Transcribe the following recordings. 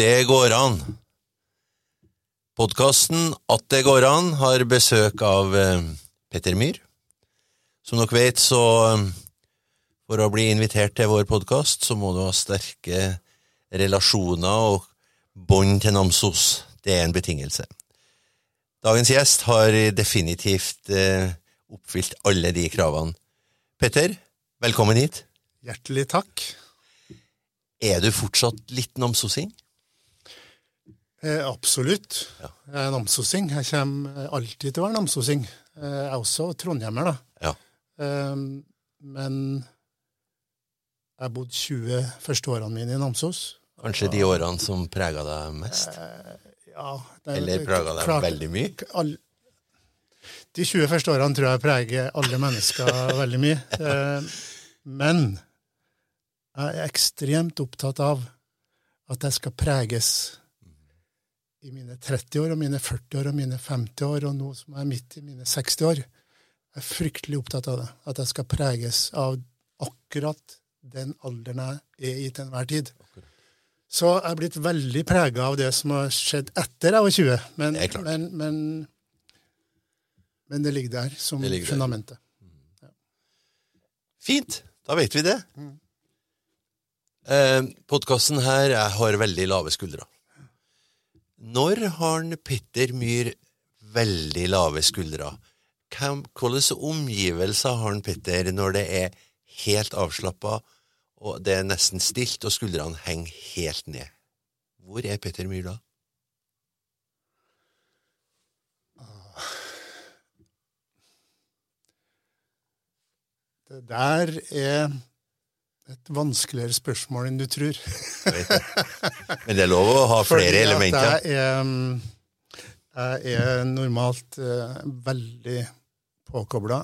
det går an. Podkasten At det går an har besøk av eh, Petter Myhr. Som dere vet, så eh, for å bli invitert til vår podkast, så må du ha sterke relasjoner og bånd til Namsos. Det er en betingelse. Dagens gjest har definitivt eh, oppfylt alle de kravene. Petter, velkommen hit. Hjertelig takk. Er du fortsatt litt namsosing? Eh, absolutt. Ja. Jeg er namsosing. Jeg kommer alltid til å være namsosing. Eh, Jeg er også trondhjemmer, da. Ja. Eh, men jeg bodde 20 første årene mine i Namsos. Kanskje de årene som prega deg mest? Ja, det- Eller prega deg klart- veldig mye? all- De 20 første årene tror jeg preger alle mennesker veldig mye. Eh, Men jeg er ekstremt opptatt av at jeg skal preges i mine 30 år, og mine 40 år, og mine 50 år, og nå som jeg er midt i mine 60 år. Jeg er fryktelig opptatt av det. At jeg skal preges av akkurat den alderen jeg er i til enhver tid. Så jeg er blitt veldig prega av det som har skjedd etter jeg var 20. Men, Det men, men, men det ligger der som ligger fundamentet. der. fundamentet. Fint, da vet vi det. Eh, Podkasten her har veldig lave skuldre. Når har Petter Myhr veldig lave skuldre? Hvilke omgivelser har Petter når det er helt avslappa, og det er nesten stilt, og skuldrene henger helt ned? Hvor er Petter Myhr da? Det der er et vanskeligere spørsmål enn du tror. Det. Men det er lov å ha flere Fordi elementer. Jeg er, jeg er normalt uh, veldig påkobla.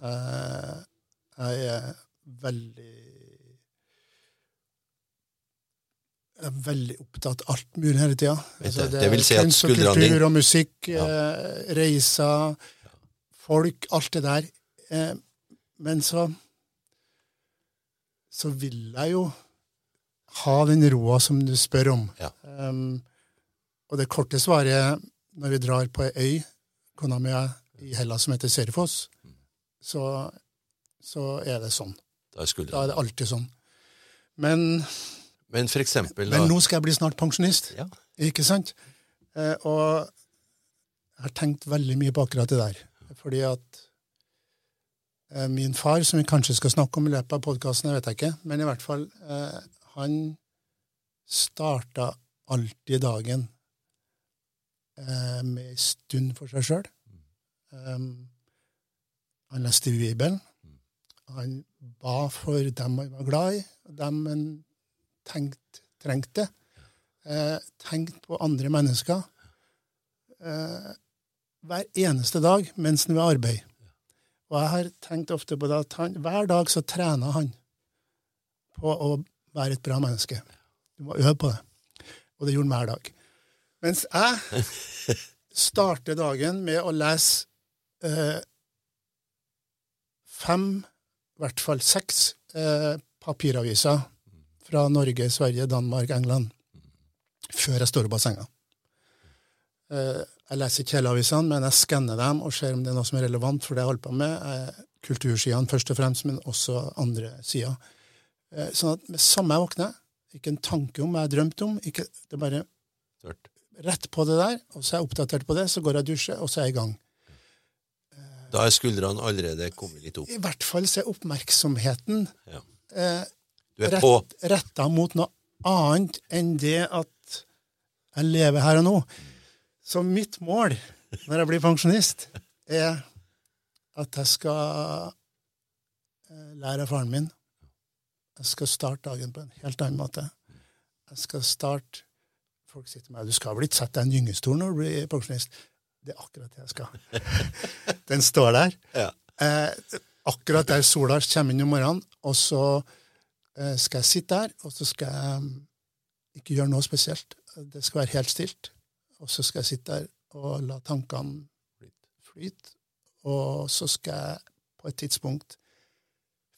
Uh, jeg er veldig jeg er veldig opptatt av alt mulig hele tida. Vet du, det vil si at kunst og skuldrene dine- kultur og musikk, eh, reiser, folk, alt det der. Eh, men så så vil jeg jo ha den roa som du spør om. Ja. Um, og det korte svaret er når vi drar på ei øy, kona mi i Hellas som heter Serifoss, så, så er det sånn. Da er Da er det alltid sånn. Men, Men for eksempel, da men nå skal jeg bli snart pensjonist, ja. ikke sant? Eh, og jeg har tenkt veldig mye på akkurat det der. Fordi at min far, som vi kanskje skal snakke om i løpet av podkasten, vet jeg ikke, men i hvert fall, eh, han starta alltid dagen eh, med ei stund for seg sjøl. Um, han leste Bibelen. Han ba for dem han var glad i, og dem han tenkt, trengte. Eh, tenkt på andre mennesker eh, hver eneste dag mens han var i arbeid. Og jeg har tenkt ofte på det at han, hver dag så trener han på å være et bra menneske. Du må øve på det. Og det gjorde han hver dag. Mens jeg starter dagen med å lese eh, fem, i hvert fall seks, eh, papiraviser fra Norge, Sverige, Danmark, England før jeg står av senga. Eh, jeg leser ikke hele avisene, men jeg skanner dem og ser om det er noe som er relevant for det jeg holder på med. Eh, kultursidene først og fremst, men også andre sider. Eh, sånn at med samme jeg våkner, ikke en tanke om hva jeg drømte om, ikke, det er bare Tørt. rett på det der, og så er jeg oppdatert på det, så går jeg og dusjer, og så er jeg i gang. Da er skuldrene allerede kommet litt opp. I hvert fall så er oppmerksomheten Ja. eh, er rett, retta mot noe annet enn det at jeg lever her og nå. Så mitt mål når jeg blir pensjonist, er at jeg skal eh, lære av faren min. Jeg skal starte dagen på en helt annen måte. Jeg skal starte Folk sier til meg du skal vel ikke sette deg i en gyngestol når du blir pensjonist. Det er akkurat det jeg skal. Den står der. Ja. Eh, akkurat der sola kommer inn om morgenen, og så eh, skal jeg sitte der, og så skal jeg mm, ikke gjøre noe spesielt. Det skal være helt stilt. Og så skal jeg sitte der og la tankene flyte. Og så skal jeg på et tidspunkt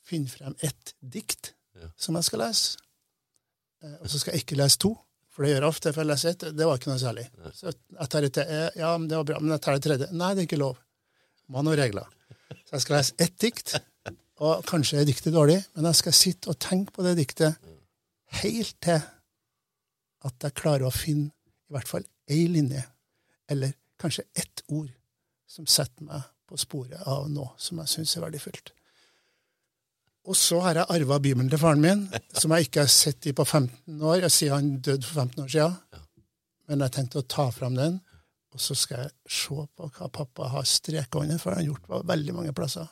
finne frem ett dikt Ja. som jeg skal lese. Eh, og så skal jeg ikke lese to, For det gjør jeg ofte, for jeg leser ett. Det var ikke noe særlig. Så jeg tar et eh, Ja, men det var bra. Men jeg tar det tredje. Nei, det er ikke lov. Man har regler. Så jeg skal lese ett dikt, og kanskje er diktet dårlig, men jeg skal sitte og tenke på det diktet helt til at jeg klarer å finne i hvert fall ei linje, eller kanskje ett ord, som setter meg på sporet av noe som jeg syns er verdifullt. Og så har jeg arva Bibelen til faren min, som jeg ikke har sett i på 15 år. Jeg sier han døde for 15 år siden. Men jeg tenkte å ta fram den, og så skal jeg se på hva pappa har streka under, for han har gjort på veldig mange plasser.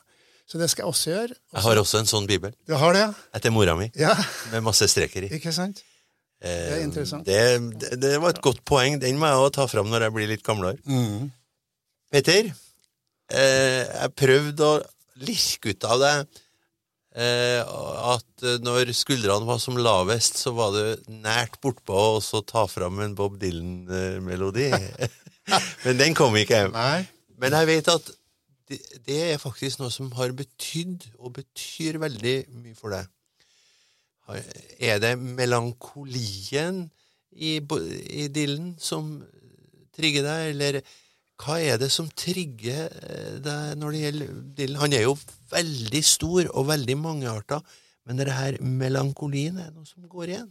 Så det skal jeg også gjøre. Jeg har også en sånn bibel, Du har det, ja? etter mora mi, Ja, med masse streker i. ikke sant? Det er interessant. Det, det, det var et godt poeng. Den må jeg også ta fram når jeg blir litt gamlere. Mm. Peter, eh, jeg prøvde å lirke ut av deg eh, at når skuldrene var som lavest, så var du nært bortpå å ta fram en Bob Dylan-melodi. Men den kom ikke. Nei. Men jeg vet at det, det er faktisk noe som har betydd, og betyr veldig mye for deg. Er det melankolien i, i Dylan som trigger deg, eller hva er det som trigger eh, deg når det gjelder Dylan? Han er jo veldig stor og veldig mangearta, men det her melankolien er noe som går igjen.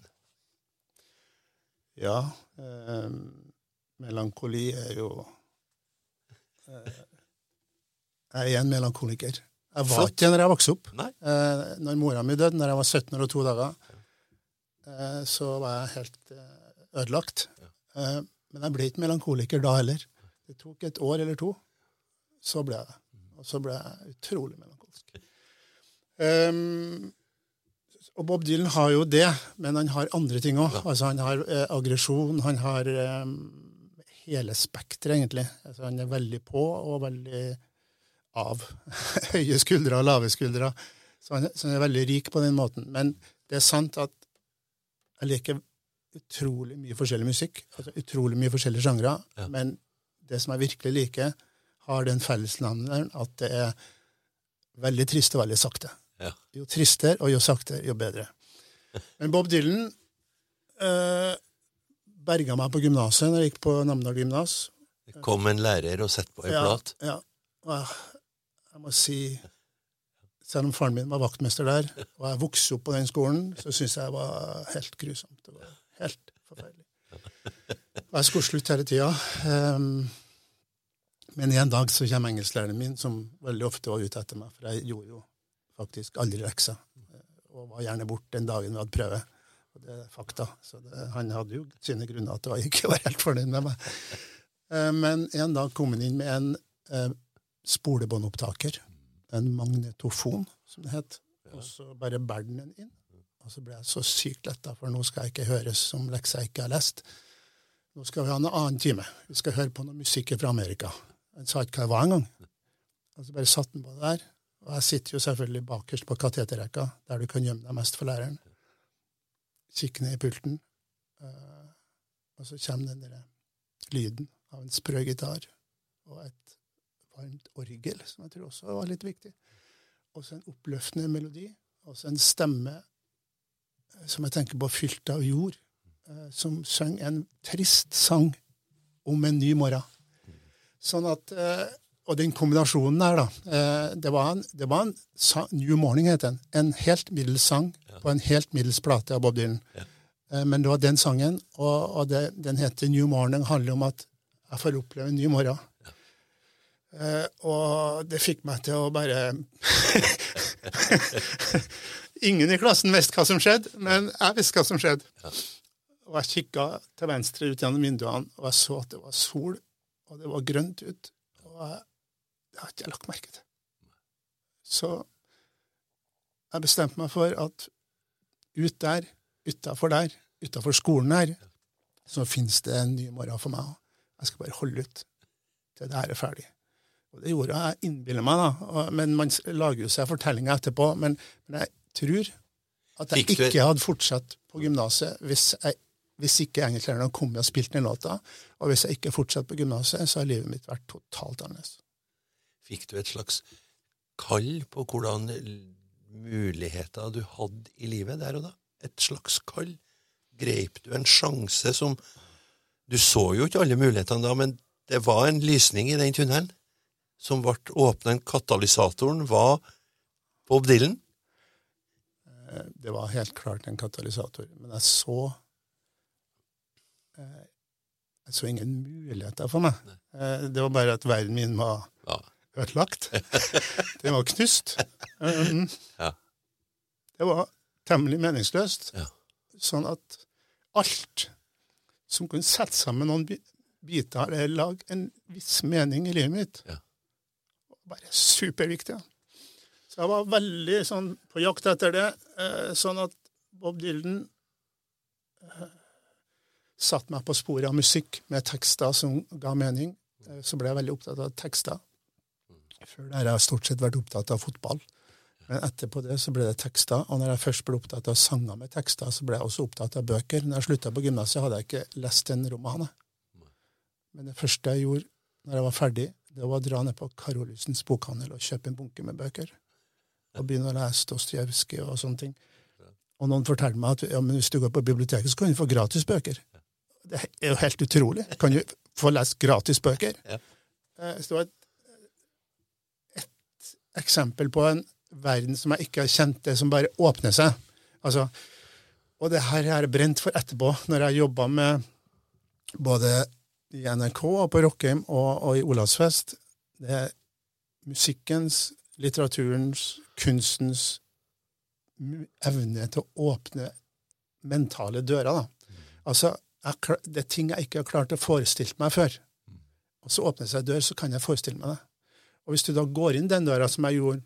Ja. Eh, melankoli er jo eh, Jeg er en melankoliker. Jeg var ikke når jeg vokste opp. Nei? Eh, når mora mi døde, når jeg var 17 år og to dager, eh, så var jeg helt eh, ødelagt. Eh, men jeg ble ikke melankoliker da heller. Det tok et år eller to, så ble jeg det. Og så ble jeg utrolig melankolsk. Um, og Bob Dylan har jo det, men han har andre ting òg. Altså, han har eh, aggresjon, han har eh, hele spekteret, egentlig. Altså, han er veldig på og veldig av. Høye skuldre og lave skuldre. Så han, så han er veldig rik på den måten. Men det er sant at jeg liker utrolig mye forskjellig musikk. Altså utrolig mye forskjellige sjangre. Ja. Men det som jeg virkelig liker, har den fellesnevneren at det er veldig trist og veldig sakte. Ja. Jo tristere og jo saktere, jo bedre. Men Bob Dylan øh, berga meg på gymnaset når jeg gikk på Namdal gymnas. Det kom en lærer og satte på ei plat. Ja. Og jeg, jeg må si Selv om faren min var vaktmester der, og jeg vokste opp på den skolen, så syns jeg det var helt grusomt. Det var helt forferdelig. Og jeg skulle slutte hele tida. Um, men en dag så kommer engelsklæreren min, som veldig ofte var ute etter meg, for jeg gjorde jo faktisk aldri lekser, og var gjerne borte den dagen vi hadde prøve. Og det er fakta. Så det, han hadde jo sine grunner til å ikke være helt fornøyd med meg. Eh, Men en dag kom han inn med en eh, spolebåndopptaker, en magnetofon, som det het, og så bare bærer den inn. Og så ble jeg så sykt letta, for nå skal jeg ikke høres som lekser jeg ikke har lest. Nå skal vi ha en annen time. Vi skal høre på noe musikk fra Amerika. Han sa ikke hva det var engang. Og så bare satte han på det der. Og jeg sitter jo selvfølgelig bakerst på kateterrekka, der du kan gjemme deg mest for læreren. Kikker ned i pulten, eh, og så kommer den der lyden av en sprø gitar og et varmt orgel, som jeg tror også var litt viktig. Og så en oppløftende melodi, og så en stemme eh, som jeg tenker på fylt av jord, eh, som sang en trist sang om en ny morgen. Sånn at, eh, Og den kombinasjonen der, da. Det var en, det var en New Morning, het den. En helt middels sang på en helt middels plate av Bob Dylan. Men det var den sangen, og, og det, den heter New Morning, handler om at jeg får oppleve en ny morgen. Eh, og det fikk meg til å bare Ingen i klassen visste hva som skjedde, men jeg visste hva som skjedde. Og jeg kikka til venstre ut gjennom vinduene, og jeg så at det var sol, og det var grønt ut. Og jeg, det har ikke jeg lagt merke til. Så jeg bestemte meg for at ut der, utafor der, utafor skolen her, så finnes det en ny morgen for meg. Jeg skal bare holde ut til det her er ferdig. Og det gjorde jeg. Jeg innbiller meg, da. Men man lager jo seg fortellinger etterpå. Men, men jeg tror at jeg ikke hadde fortsatt på gymnaset hvis, jeg- hvis ikke engelsklærerne hadde kommet og spilt den låta. Og hvis jeg ikke fortsatte på gymnaset, så har livet mitt vært totalt annerledes. Fikk du et slags kall på hvordan muligheter du hadde i livet der og da? Et slags kall? greip du en sjanse som Du så jo ikke alle mulighetene da, men det var en lysning i den tunnelen som ble åpna. Katalysatoren var Bob Dylan. Eh, Det var helt klart en katalysator. Men jeg så eh, Jeg så ingen muligheter for meg. Nei. Det var bare at verden min var Ja. ødelagt. Den var knust. Ja. Det var temmelig meningsløst. Ja. Sånn at alt som kunne sette sammen noen biter eller lage en viss mening i livet mitt, Ja. Var bare superviktig. ja. Så jeg var veldig sånn på jakt etter det, eh, sånn at Bob Dylan eh, satte meg på sporet av musikk med tekster som ga mening. Eh, Så ble jeg veldig opptatt av tekster. Før det har jeg stort sett vært opptatt av fotball. Men etterpå det så ble det tekster, og når jeg først ble opptatt av sanger med tekster, så ble jeg også opptatt av bøker. Når jeg slutta på gymnaset, hadde jeg ikke lest en roman. Men det første jeg gjorde når jeg var ferdig, det var å dra ned på Karolusens bokhandel og kjøpe en bunke med bøker. Og begynne å lese Dostojevskij og sånne ting. Og noen fortalte meg at ja, men hvis du går på biblioteket, så kan du få gratis bøker. Det er jo helt utrolig. Kan du få lest gratis bøker? Eh, Så det var et, et eksempel på en verden som jeg ikke har kjent, det som bare åpner seg. Altså, og det her er brent for etterpå, når jeg jobba med både i NRK og på Rockheim og, og i Olavsfest. Det er musikkens, litteraturens, kunstens evne til å åpne mentale dører. Da. Altså, jeg, det er ting jeg ikke har klart å forestille meg før. Og så åpner det seg en dør, så kan jeg forestille meg det. Og hvis du da går inn den døra, som jeg gjorde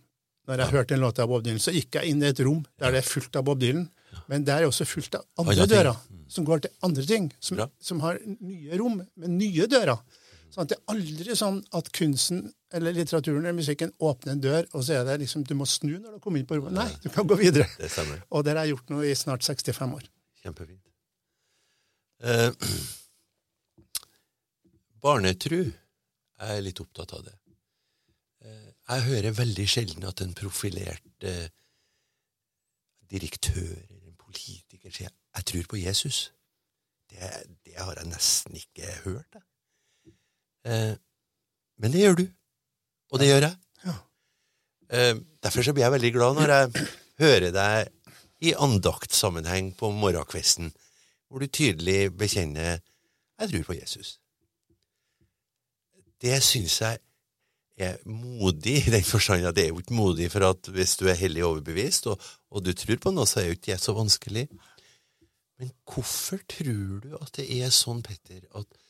når jeg hørte en låt av Bob Dylan, så gikk jeg inn i et rom der det er fullt av Bob Dylan, men det er også fullt av andre dører som går til andre ting, som, som har nye rom med nye dører. Sånn at det er aldri sånn at kunsten eller litteraturen eller musikken åpner en dør, og så er det liksom du må snu når du kommer inn på rommet. Nei, du kan gå videre. Det stemmer. Og det har jeg gjort nå i snart 65 år. Kjempefint. Eh, barnetru jeg er litt opptatt av det. Eh, jeg hører veldig sjelden at en profilert eh, direktør politiker sier 'jeg tror på Jesus'. Det, det har jeg nesten ikke hørt. Eh, men det gjør du, og det gjør jeg. Ja. Eh, derfor så blir jeg veldig glad når jeg hører deg i andaktsammenheng på morgenkvisten, hvor du tydelig bekjenner 'jeg tror på Jesus'. Det syns jeg er modig, i den forstand at det er jo ikke modig for at hvis du er hellig overbevist, og, og du tror på noe, så er jo ikke det så vanskelig. Men hvorfor tror du at det er sånn, Petter, at,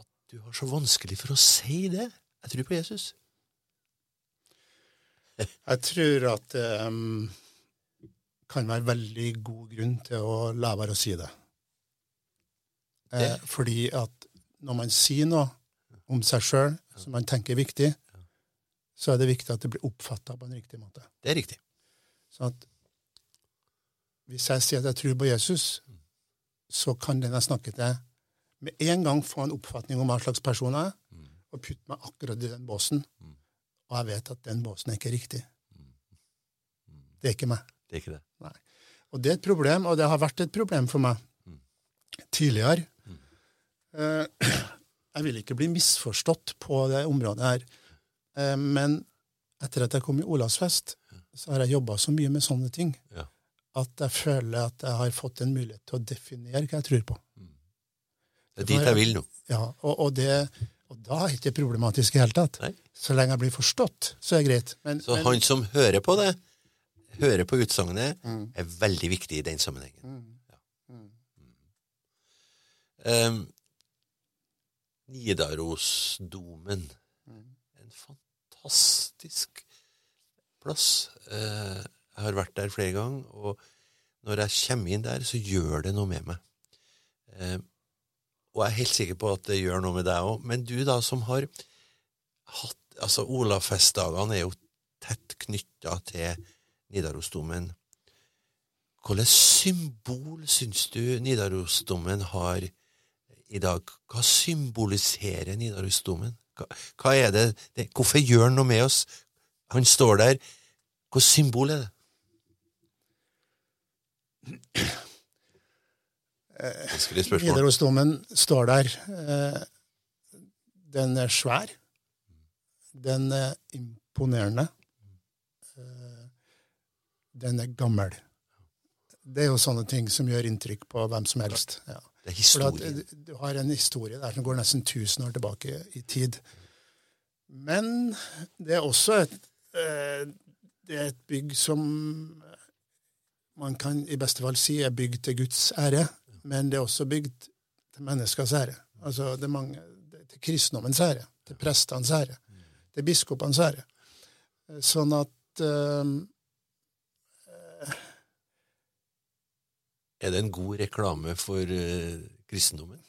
at du har så vanskelig for å si det? Jeg tror på Jesus. Jeg tror at det um, kan være veldig god grunn til å la være å si det. Eh, fordi at når man sier noe om seg sjøl som man tenker er viktig, så er det viktig at det blir oppfatta på en riktig måte. Det er riktig. Sånn at hvis jeg sier at jeg tror på Jesus, så kan den jeg snakker til, med en gang få en oppfatning om hva slags person jeg er, og putte meg akkurat i den båsen. Og jeg vet at den båsen er ikke riktig. Det er ikke meg. Det er ikke det. Nei. Og det er et problem, og det har vært et problem for meg tidligere. Eh, Jeg vil ikke bli misforstått på det området her, men etter at jeg kom i Olavsfest, så har jeg jobba så mye med sånne ting Ja. at jeg føler at jeg har fått en mulighet til å definere hva jeg tror på. Det er dit jeg vil nå. Ja, og, og, det, og da er det ikke problematisk i det hele tatt. Nei. Så lenge jeg blir forstått, så er det greit. Men, Så men, han som hører på det, hører på utsagnet, er veldig viktig i den sammenhengen. Ja. Um, Nidarosdomen. En fantastisk plass. Eh, jeg har vært der flere ganger, og når jeg kommer inn der, så gjør det noe med meg. Eh, og jeg er helt sikker på at det gjør noe med deg òg. Men du, da, som har hatt Altså, Olavsfestdagene er jo tett knytta til Nidarosdomen. Hvilket symbol syns du Nidarosdomen har i dag? Hva symboliserer Nidarosdomen? Hva, hva er det, det Hvorfor gjør han noe med oss? Han står der. Hvilket symbol er det? Vanskelig spørsmål. Nidarosdomen står der. Eh, Den er svær. Den er imponerende. Eh, Den er gammel. Det er jo sånne ting som gjør inntrykk på hvem som helst. Ja. Det er historien. eh, du har en historie der som går nesten 1000 år tilbake i tid. Men det er også et, eh, det er et bygg som man kan i beste fall si er bygd til Guds ære, men det er også bygd til menneskers ære. Altså det er mange, til kristendommens ære, til prestenes ære, til biskopenes ære. Eh, Sånn at Er det en god reklame for uh, kristendommen?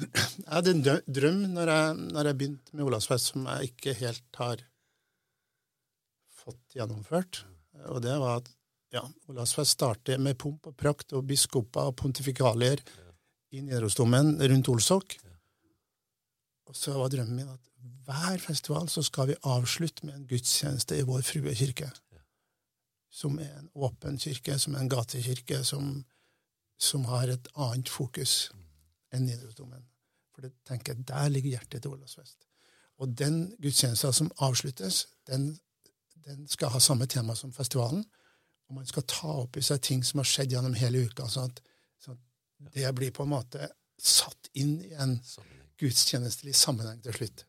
Jeg hadde en drøm når jeg, når jeg begynte med Olavsfest som jeg ikke helt har fått gjennomført. Og det var at ja, Olavsfest starter med pomp og prakt og biskoper og pontifikalier i Nidarosdomen rundt Olsok. Og så var drømmen min at hver festival så skal vi avslutte med en gudstjeneste i Vår Frue kirke. Som er en åpen kirke, som er en gatekirke, som, som har et annet fokus enn Nidarosdomen. For det tenker jeg, der ligger hjertet til Olavsfest. Og den gudstjenesten som avsluttes, den, den skal ha samme tema som festivalen. Og man skal ta opp i seg ting som har skjedd gjennom hele uka. sånn at, sånn at det blir på en måte satt inn i en gudstjenestelig sammenheng til slutt.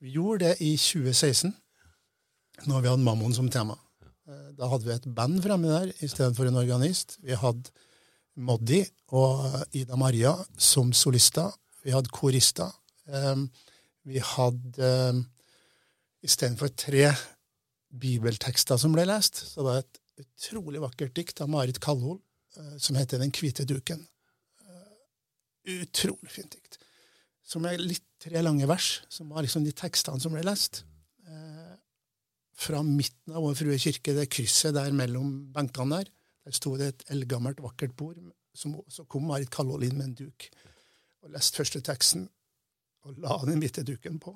Vi gjorde det i 2016, når vi hadde Mammon som tema. Eh, Da hadde vi et band fremme der istedenfor en organist. Vi hadde Moddi og Ida Maria som solister. Vi hadde korister. Vi hadde istedenfor tre bibeltekster som ble lest, så var det et utrolig vakkert dikt av Marit Kallhol eh, som heter Den hvite duken. Eh, Utrolig fint dikt. Som er litt tre lange vers, som var liksom de tekstene som ble lest. Fra midten av Vår Frue kirke, det krysset der mellom benkene der, der sto det et eldgammelt, vakkert bord. Som, så kom Marit Kallol inn med en duk og leste første teksten og la den hvite duken på.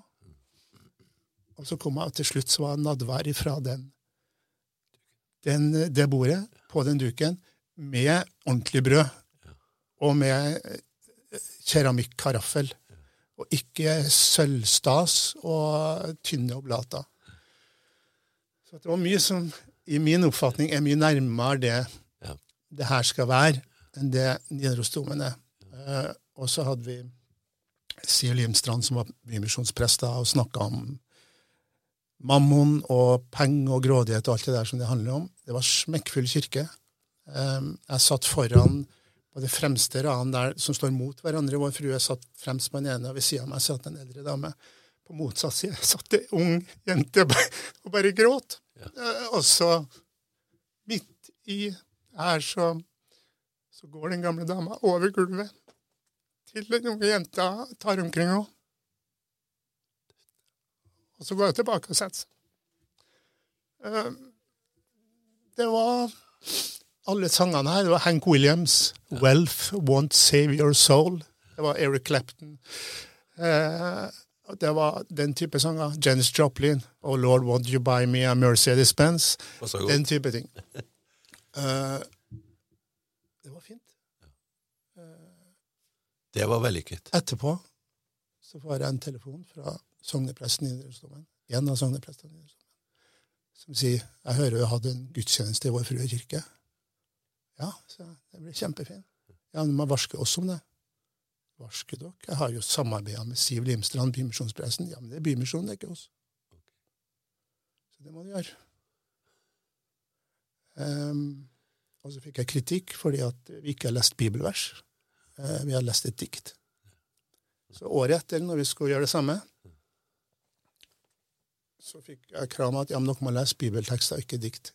Og så kom jeg, til slutt så var nadvær ifra den, den, det bordet på den duken med ordentlig brød og med eh, keramikkaraffel. Og ikke sølvstas og tynne oblater. Så det var mye som i min oppfatning er mye nærmere det Ja. det her skal være, enn det Nidarosdomen er. Eh, og så hadde vi Siv Limstrand, som var bymisjonsprest, da, og snakka om mammon og penger og grådighet og alt det der som det handler om. Det var smekkfull kirke. Eh, jeg satt foran på det fremste raden der som står mot hverandre. Vår frue satt fremst på den ene, og ved siden av meg satt en eldre dame. På motsatt side satt ei ung jente og bare gråt. Eh, Og så, midt i her, så, så går den gamle dama over gulvet til den unge jenta tar omkring henne. Og så går hun tilbake og setter seg. Eh, Det var alle sangene her. Det var Hank Williams, 'Wealth Won't Save Your Soul'. Det var Eric Clapton. Eh, det var den type sanger. Janis Joplin. 'Oh Lord, Won't You Buy Me a Mercedes Benz'. Den type ting. Uh, det var fint. Det var vellykket. Etterpå så får jeg en telefon fra sognepresten i Nidarosdomen. En av sogneprestene i. Som sier 'Jeg hører du hadde en gudstjeneste i Vår Frue kirke'. Ja, så det blir kjempefint. Ja, du man varsker oss om det. Varsker dere? Jeg har jo samarbeida med Siv Limstrand, Bymisjonspressen. Ja, men det er Bymisjonen, det er ikke oss. Så det må du gjøre. Um, og så fikk jeg kritikk fordi at vi ikke har lest bibelvers. Uh, vi har lest et dikt. Så året etter, når vi skulle gjøre det samme, så fikk jeg krav om at ja, men dere må lese bibeltekster, ikke dikt.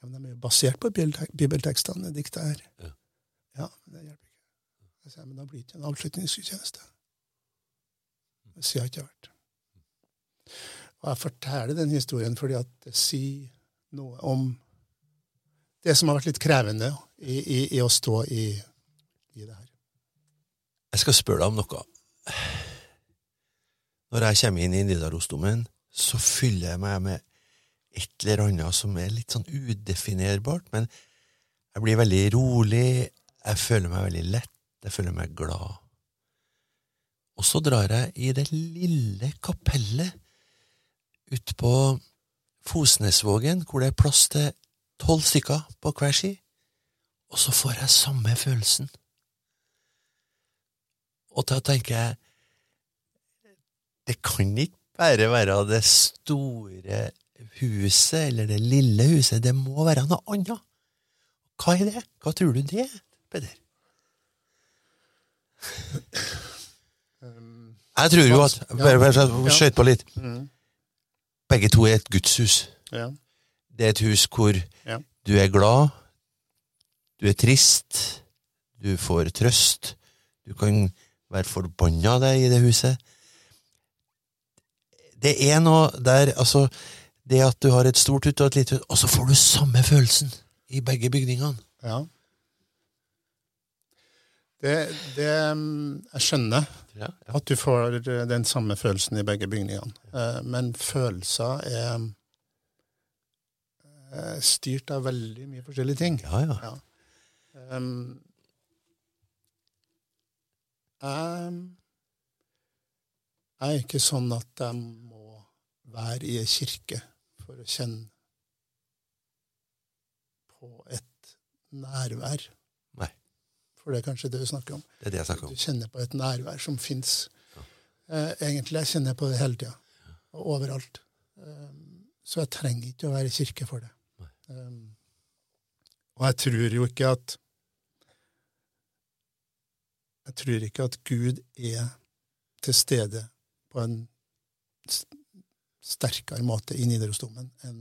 Ja, men de er jo basert på bibeltekstene, dikta her. Ja. Ja, men det hjelper ikke. Jeg sier, men da blir det ikke en avslutningsgudstjeneste. Sier jeg ikke vært. Og jeg forteller den historien fordi at det sier noe om det som har vært litt krevende i, i, i å stå i, i det her. Jeg skal spørre deg om noe. Når jeg kommer inn i Nidarosdomen, så fyller jeg meg med et eller annet som er litt sånn udefinerbart, men Jeg blir veldig rolig, jeg føler meg veldig lett, jeg føler meg glad. Og så drar jeg i det lille kapellet ute på Fosnesvågen, hvor det er plass til tolv stykker på hver ski, og så får jeg samme følelsen. Og da tenker jeg det kan ikke bare være det store huset eller det lille huset, det må være noe annet. Hva er det? Hva tror du det er, Peder? Jeg tror jo at Bare, bare skjøt på litt. Begge to er et gudshus. Ja. Det er et hus hvor Ja. du er glad, du er trist, du får trøst, du kan være forbanna deg i det huset. Det er noe der, altså Det at du har et stort hus og et lite hus, og så får du samme følelsen i begge bygningene. ja. Det, det mm, Jeg skjønner Ja, ja. at du får eh, den samme følelsen i begge bygningene. Eh, Men følelser er eh, styrt av veldig mye forskjellige ting. ja, ja. Um, jeg er ikke sånn at jeg må være i ei kirke for å kjenne på et nærvær. For det er kanskje det du snakker om. det er det jeg snakker om. Du kjenner på et nærvær som fins. Eh, egentlig jeg kjenner på det hele tida, og overalt. Um, så jeg trenger ikke å være i kirke for det. Um, og jeg tror jo ikke at Jeg tror ikke at Gud er til stede på en sterkere måte i Nidarosdomen enn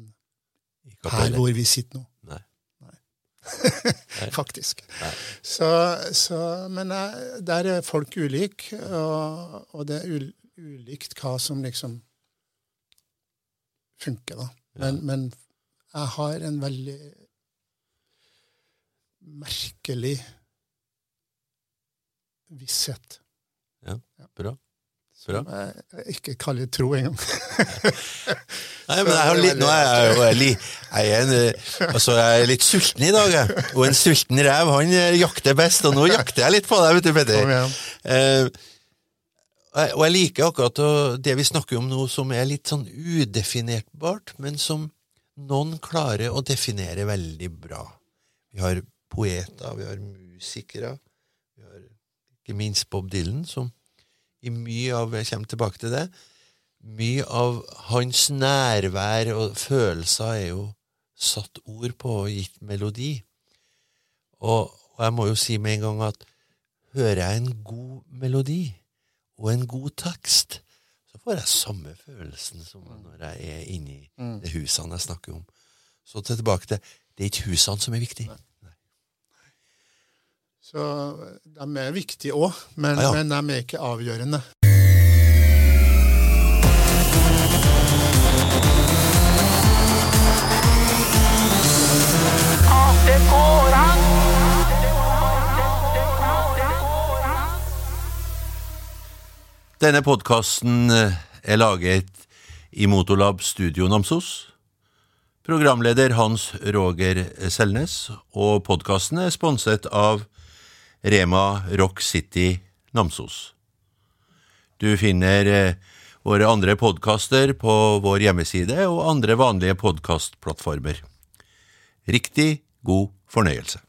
her hvor vi sitter nå. Nei. Faktisk. Så, så, men der er folk ulike, og, og det er ulikt hva som liksom funker, da. Men, men jeg har en veldig merkelig visshet. Ja, Bra. Bra. Jeg, jeg ikke kaller tro engang. Nei, men jeg har litt, nå er jeg jo jeg, jeg er, eh, altså jeg er litt sulten i dag, jeg. Og en sulten rev, han eh, jakter best, og nå jakter jeg litt på deg, vet du, Petter. Eh, og jeg- liker akkurat det vi snakker om nå, som er litt sånn udefinerbart, men som noen klarer å definere veldig bra. Vi har poeter, vi har musikere, vi har ikke minst Bob Dylan, som i mye av Jeg kommer tilbake til det. Mye av hans nærvær og følelser er jo satt ord på og gitt melodi. Og, og jeg må jo si med en gang at hører jeg en god melodi og en god tekst, så får jeg samme følelsen som når jeg er inni de husene jeg snakker om. Så tilbake til det er ikke husene som er viktig. Så de er viktige òg, men, Ja, ja. men de er ikke avgjørende. Denne podkasten er laget i Motolab Studio Namsos. Programleder Hans Roger Selnes, og podkasten er sponset av Rema Rock City Namsos. Du finner eh, våre andre podkaster på vår hjemmeside og andre vanlige podkastplattformer. Riktig god fornøyelse.